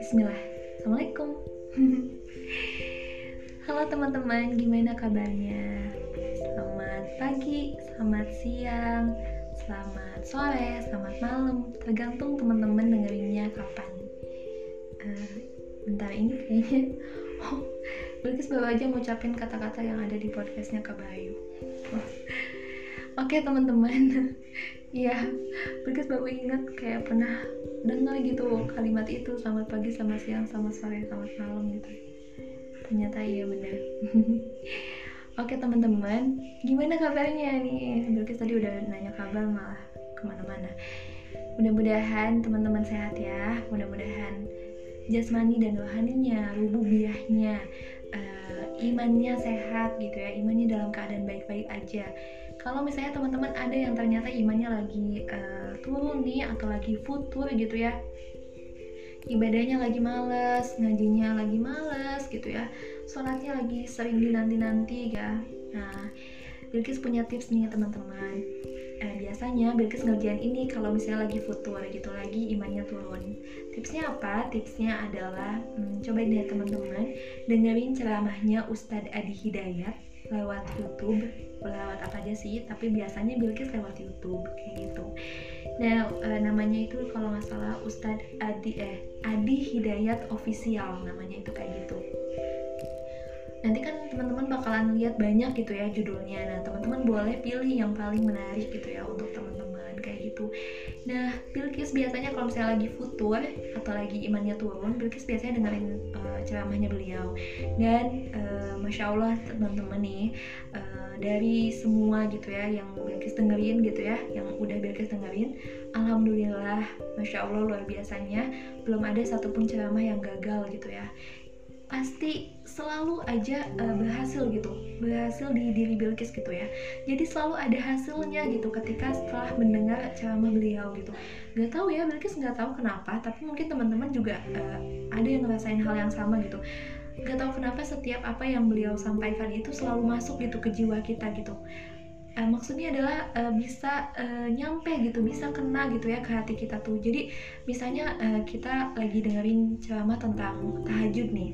Bismillah, Assalamualaikum. Halo teman-teman, gimana kabarnya? Selamat pagi, selamat siang, selamat sore, selamat malam. Tergantung teman-teman dengerinnya kapan. Uh, Bentar ini kayaknya. Oh, Bilkis baru aja ngucapin kata-kata yang ada di podcastnya Kak Bayu. Oke teman-teman Iya, Bilkis baru ingat kayak pernah dengar gitu kalimat itu selamat pagi, selamat siang, selamat sore, selamat malam gitu. Ternyata iya benar. Oke teman-teman, gimana kabarnya nih? Bilkis tadi udah nanya kabar malah ke mana-mana. Mudah-mudahan teman-teman sehat ya. Mudah-mudahan jasmani dan rohaninya, rububiahnya, uh, imannya sehat gitu ya. Imannya dalam keadaan baik-baik aja kalau misalnya teman-teman ada yang ternyata imannya lagi uh, turun nih atau lagi futur gitu ya ibadahnya lagi males ngajinya lagi males gitu ya sholatnya lagi sering dinanti-nanti ya. Nah Bilkis punya tips nih teman-teman. Eh, biasanya Bilkis ngerjain ini kalau misalnya lagi futur gitu lagi imannya turun. Tipsnya apa? Tipsnya adalah hmm, cobain deh teman-teman dengerin ceramahnya Ustadz Adi Hidayat lewat YouTube lewat apa aja sih tapi biasanya Bilkis lewat YouTube kayak gitu. Nah e, namanya itu kalau nggak salah Ustadz Adi eh Adi Hidayat Official namanya itu kayak gitu. Nanti kan teman-teman bakalan lihat banyak gitu ya judulnya. Nah teman-teman boleh pilih yang paling menarik gitu ya untuk teman-teman kayak gitu. Nah Bilkis biasanya kalau misalnya lagi futur atau lagi imannya turun Bilkis biasanya dengerin uh, ceramahnya beliau. Dan uh, masya Allah teman-teman nih uh, dari semua gitu ya yang Bilkis dengerin gitu ya yang udah Bilkis dengerin Alhamdulillah masya Allah luar biasanya. Belum ada satupun ceramah yang gagal gitu ya. Pasti selalu aja uh, berhasil gitu berhasil di diri Bilkis gitu ya. Jadi selalu ada hasilnya gitu ketika setelah mendengar ceramah beliau gitu. Nggak tahu ya Bilkis nggak tahu kenapa tapi mungkin teman-teman juga uh, ada yang ngerasain hal yang sama gitu nggak tahu kenapa setiap apa yang beliau sampaikan itu selalu masuk gitu ke jiwa kita gitu. Uh, maksudnya adalah uh, bisa uh, nyampe gitu bisa kena gitu ya ke hati kita tuh. Jadi misalnya uh, kita lagi dengerin ceramah tentang tahajud nih.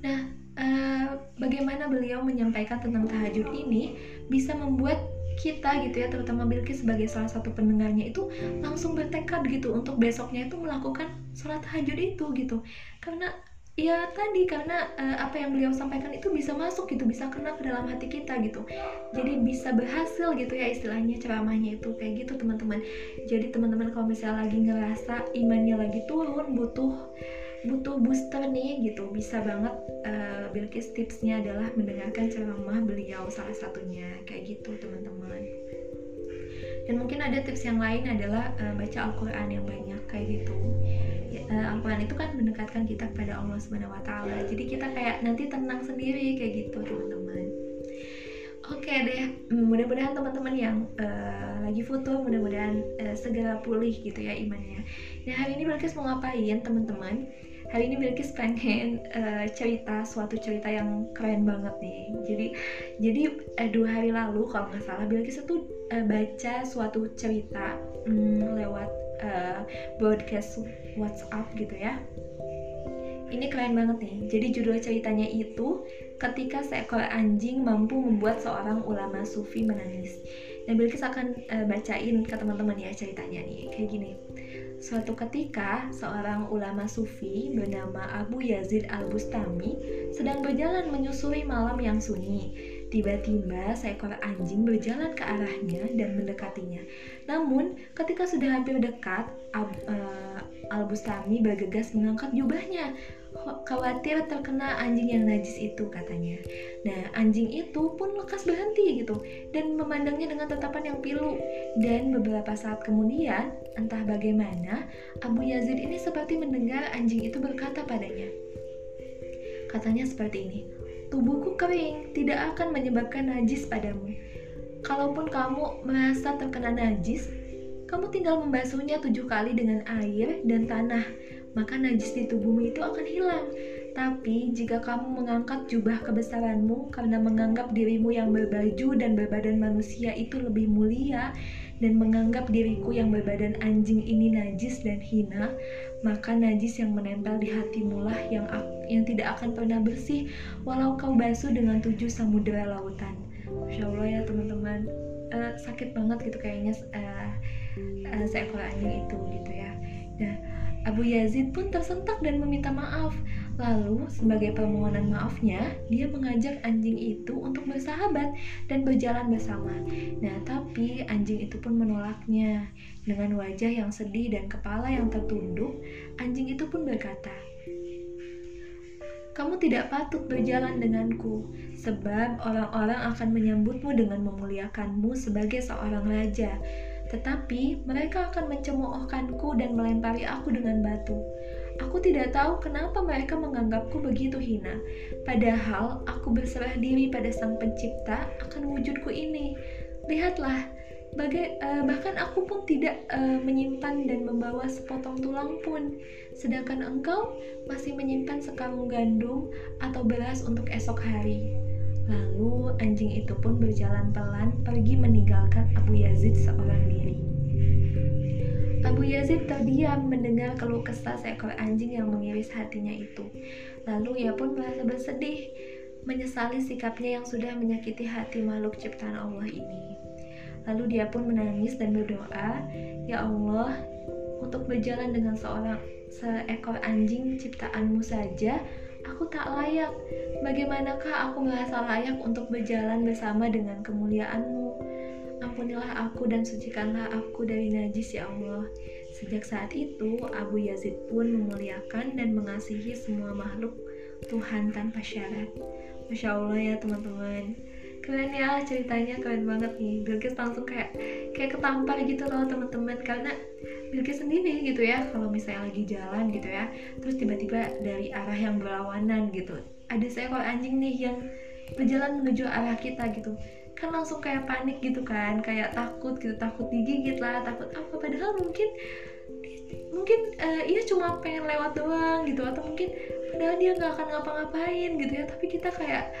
Nah, uh, bagaimana beliau menyampaikan tentang tahajud ini bisa membuat kita gitu ya terutama Bilkis sebagai salah satu pendengarnya itu langsung bertekad gitu untuk besoknya itu melakukan sholat tahajud itu gitu. Karena ya tadi karena uh, apa yang beliau sampaikan itu bisa masuk gitu bisa kena ke dalam hati kita gitu. Jadi bisa berhasil gitu ya istilahnya ceramahnya itu. Kayak gitu teman-teman. Jadi teman-teman kalau misalnya lagi ngerasa imannya lagi turun butuh butuh booster nih gitu. Bisa banget uh, Bilkis tipsnya adalah mendengarkan ceramah beliau salah satunya. Kayak gitu teman-teman. Dan mungkin ada tips yang lain adalah uh, baca Al-Quran yang banyak kayak gitu uh, Al-Quran itu kan mendekatkan kita kepada Allah Subhanahu Wa Taala jadi kita kayak nanti tenang sendiri kayak gitu teman-teman Oke okay deh, mudah-mudahan teman-teman yang uh, lagi foto, mudah-mudahan uh, segera pulih gitu ya imannya. Nah hari ini Bilkis mau ngapain teman-teman? hari ini Bilkis pengen uh, cerita suatu cerita yang keren banget nih jadi jadi uh, dua hari lalu kalau nggak salah Bilkis itu uh, baca suatu cerita um, lewat uh, broadcast WhatsApp gitu ya. Ini keren banget nih. Jadi judul ceritanya itu ketika seekor anjing mampu membuat seorang ulama sufi menangis. Dan Bilkis akan uh, bacain ke teman-teman ya ceritanya nih. Kayak gini. Suatu ketika, seorang ulama sufi bernama Abu Yazid Al-Bustami sedang berjalan menyusuri malam yang sunyi. Tiba-tiba seekor anjing berjalan ke arahnya dan mendekatinya. Namun, ketika sudah hampir dekat, uh, Al-Bustami bergegas mengangkat jubahnya khawatir terkena anjing yang najis itu katanya. Nah, anjing itu pun lekas berhenti gitu dan memandangnya dengan tatapan yang pilu. Dan beberapa saat kemudian, entah bagaimana, Abu Yazid ini seperti mendengar anjing itu berkata padanya. Katanya seperti ini, tubuhku kering, tidak akan menyebabkan najis padamu. Kalaupun kamu merasa terkena najis, kamu tinggal membasuhnya tujuh kali dengan air dan tanah maka najis di tubuhmu itu akan hilang. Tapi jika kamu mengangkat jubah kebesaranmu karena menganggap dirimu yang berbaju dan berbadan manusia itu lebih mulia dan menganggap diriku yang berbadan anjing ini najis dan hina, maka najis yang menempel di hatimu lah yang yang tidak akan pernah bersih walau kau basuh dengan tujuh samudera lautan. Masya Allah ya teman-teman, uh, sakit banget gitu kayaknya uh, uh, seekor anjing itu gitu ya. Nah, Abu Yazid pun tersentak dan meminta maaf. Lalu, sebagai permohonan maafnya, dia mengajak anjing itu untuk bersahabat dan berjalan bersama. Nah, tapi anjing itu pun menolaknya. Dengan wajah yang sedih dan kepala yang tertunduk, anjing itu pun berkata, "Kamu tidak patut berjalan denganku, sebab orang-orang akan menyambutmu dengan memuliakanmu sebagai seorang raja." Tetapi mereka akan mencemoohkanku dan melempari aku dengan batu. Aku tidak tahu kenapa mereka menganggapku begitu hina. Padahal aku berserah diri pada Sang Pencipta akan wujudku ini. Lihatlah, bagai, uh, bahkan aku pun tidak uh, menyimpan dan membawa sepotong tulang pun. Sedangkan engkau masih menyimpan sekarung gandum atau beras untuk esok hari. Lalu anjing itu pun berjalan pelan pergi meninggalkan Abu Yazid seorang diri. Abu Yazid terdiam mendengar keluh kesah seekor anjing yang mengiris hatinya itu. Lalu ia pun merasa bersedih, menyesali sikapnya yang sudah menyakiti hati makhluk ciptaan Allah ini. Lalu dia pun menangis dan berdoa, "Ya Allah, untuk berjalan dengan seorang seekor anjing ciptaanmu saja, aku tak layak. Bagaimanakah aku merasa layak untuk berjalan bersama dengan kemuliaanmu?" Ampunilah aku dan sucikanlah aku dari najis ya Allah. Sejak saat itu, Abu Yazid pun memuliakan dan mengasihi semua makhluk Tuhan tanpa syarat. Masya Allah ya teman-teman. Keren ya ceritanya keren banget nih. Bilkis langsung kayak kayak ketampar gitu loh teman-teman. Karena Bilkis sendiri gitu ya kalau misalnya lagi jalan gitu ya terus tiba-tiba dari arah yang berlawanan gitu. Ada seekor anjing nih yang berjalan menuju arah kita gitu. Kan langsung kayak panik gitu kan kayak takut gitu takut digigit lah takut apa. Padahal mungkin mungkin uh, ia cuma pengen lewat doang gitu atau mungkin padahal dia nggak akan ngapa-ngapain gitu ya. Tapi kita kayak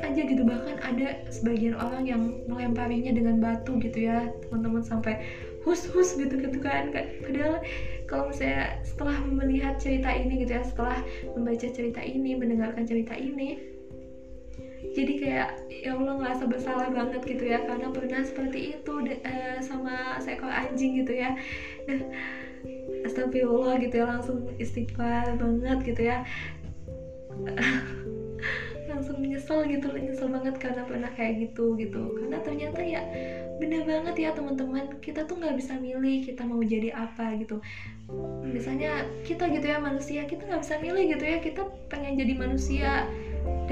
aja gitu. Bahkan ada sebagian orang yang melemparinya dengan batu gitu ya teman-teman sampai hus hus gitu gitu kan. Padahal kalau misalnya setelah melihat cerita ini gitu ya setelah membaca cerita ini mendengarkan cerita ini jadi kayak ya Allah ngerasa bersalah banget gitu ya. Karena pernah seperti itu uh, sama seekor anjing gitu ya. Nah astagfirullah gitu ya langsung istighfar banget gitu ya menyesal gitu nyesel banget karena pernah kayak gitu gitu. Karena ternyata ya bener banget ya teman-teman. Kita tuh nggak bisa milih kita mau jadi apa gitu. Misalnya kita gitu ya manusia kita nggak bisa milih gitu ya. Kita pengen jadi manusia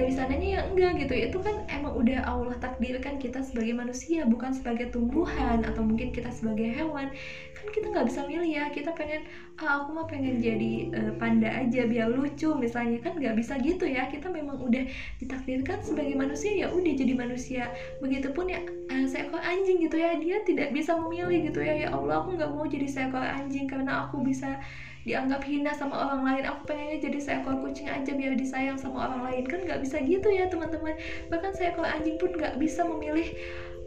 dari sananya ya enggak gitu. Itu kan emang udah Allah takdirkan kita sebagai manusia bukan sebagai tumbuhan atau mungkin kita sebagai hewan. Kan kita nggak bisa milih ya. Kita pengen ah aku mah pengen jadi uh, panda aja biar lucu misalnya. Kan nggak bisa gitu ya. Kita memang udah ditakdirkan sebagai manusia ya udah jadi manusia. Begitupun ya uh, seekor anjing gitu ya. Dia tidak bisa memilih gitu ya. Ya Allah aku nggak mau jadi seekor anjing karena aku bisa dianggap hina sama orang lain. Aku pengennya jadi seekor kucing aja biar disayang sama orang lain. Kan nggak bisa gitu ya teman-teman. Bahkan seekor anjing pun nggak bisa memilih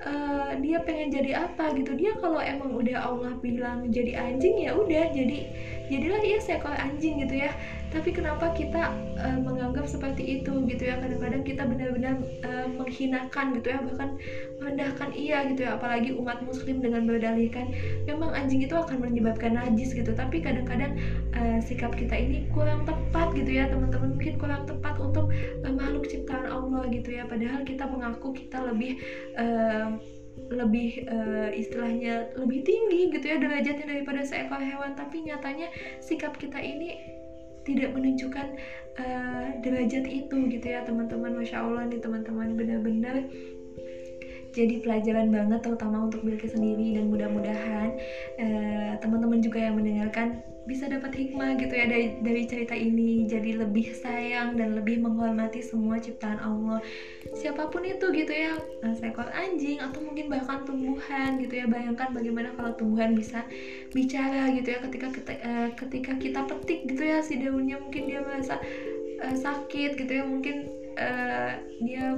uh, dia pengen jadi apa gitu. Dia kalau emang udah Allah bilang jadi anjing ya udah jadi jadilah ia seekor anjing gitu ya. Tapi kenapa kita uh, menganggap seperti itu gitu ya? Kadang-kadang kita benar-benar uh, menghinakan gitu ya bahkan merendahkan ia gitu ya. Apalagi umat muslim dengan berdalihkan memang anjing itu akan menyebabkan najis gitu. Tapi kadang-kadang uh, sikap kita ini kurang tepat gitu ya teman-teman. Mungkin kurang tepat untuk uh, gitu ya. Padahal kita mengaku kita lebih uh, lebih uh, istilahnya lebih tinggi gitu ya derajatnya daripada seekor hewan. Tapi nyatanya sikap kita ini tidak menunjukkan uh, derajat itu gitu ya teman-teman. Masya allah nih teman-teman benar-benar jadi pelajaran banget terutama untuk Bilkis sendiri. Dan mudah-mudahan teman-teman juga yang mendengarkan bisa dapat hikmah gitu ya dari dari cerita ini. Jadi lebih sayang dan lebih menghormati semua ciptaan Allah. Siapa pun itu gitu ya eh, seekor anjing atau mungkin bahkan tumbuhan gitu ya. Bayangkan bagaimana kalau tumbuhan bisa bicara gitu ya. Ketika kita, uh, ketika kita petik gitu ya si daunnya mungkin dia merasa uh, sakit gitu ya. Mungkin uh, dia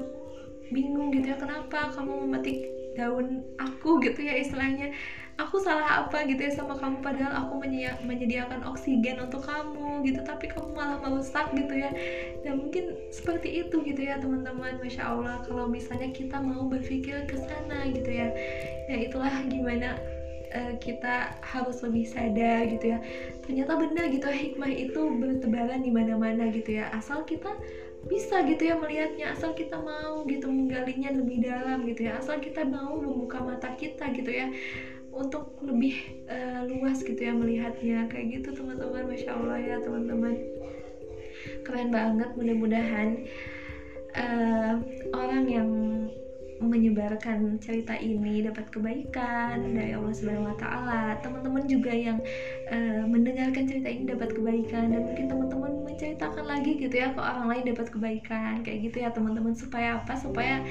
bingung gitu ya kenapa kamu memetik daun aku? gitu ya istilahnya aku salah apa gitu ya sama kamu padahal aku menyediakan oksigen untuk kamu gitu. Tapi kamu malah merusak gitu ya. Dan mungkin seperti itu gitu ya teman-teman. Masya Allah kalau misalnya kita mau berpikir ke sana gitu ya ya itulah gimana uh, kita harus lebih sadar gitu ya. Ternyata benar gitu hikmah itu bertebaran di mana-mana gitu ya. Asal kita bisa gitu ya melihatnya asal kita mau gitu menggalinya lebih dalam gitu ya. Asal kita mau membuka mata kita gitu ya untuk lebih uh, luas gitu ya melihatnya kayak gitu teman-teman masya allah ya teman-teman keren banget mudah-mudahan uh, orang yang menyebarkan cerita ini dapat kebaikan dari Allah Subhanahu wa taala. Teman-teman juga yang uh, mendengarkan cerita ini dapat kebaikan dan mungkin teman-teman menceritakan lagi gitu ya ke orang lain dapat kebaikan. Kayak gitu ya teman-teman supaya apa? Supaya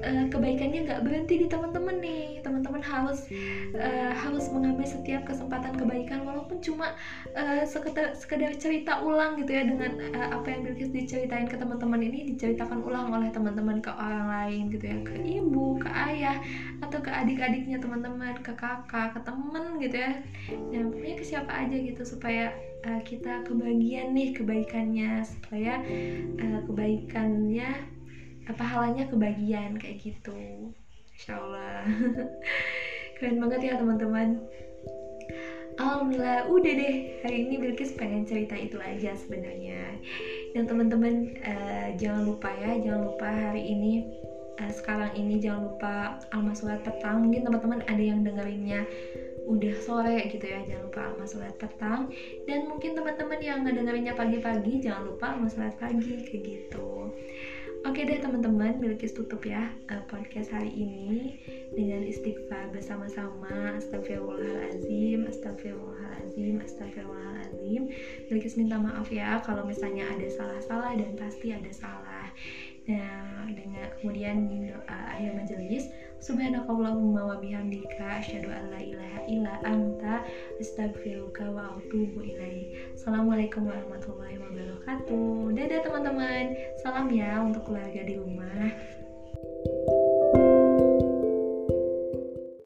uh, kebaikannya nggak berhenti di teman-teman nih. Teman-teman harus uh, harus mengambil setiap kesempatan kebaikan walaupun cuma uh, sekedar sekedar cerita ulang gitu ya dengan uh, apa yang Bilkis diceritain ke teman-teman ini diceritakan ulang oleh teman-teman ke orang lain gitu ya ke ibu ke ayah atau ke adik-adiknya teman-teman ke kakak ke temen gitu ya dan pokoknya ke siapa aja gitu supaya kita kebagian nih kebaikannya supaya uh, kebaikannya apa halanya kebagian kayak gitu. Insya Allah keren banget ya teman-teman. Alhamdulillah udah deh. Hari ini Bilkis pengen cerita itu aja sebenarnya. Dan teman-teman uh, jangan lupa ya jangan lupa hari ini uh, sekarang ini jangan lupa alma sholat petang. Mungkin teman-teman ada yang dengerinnya udah sore gitu ya jangan lupa alma sholat petang. Dan mungkin teman-teman yang ngedengerinnya pagi-pagi jangan lupa alma sholat pagi kayak gitu Oke deh teman-teman, Bilkis tutup ya uh, podcast hari ini dengan istighfar bersama-sama. Astagfirullahalazim, astagfirullahalazim, astagfirullahalazim. Bilkis minta maaf ya kalau misalnya ada salah-salah dan pasti ada salah. Nah, dengan kemudian doa akhir majelis, subhanakallahumma wa bihamdika asyhadu an la ilaha illa anta astaghfiruka wa atubu ilaik. Assalamualaikum warahmatullahi wabarakatuh. Dadah teman-teman. Salam ya untuk keluarga di rumah.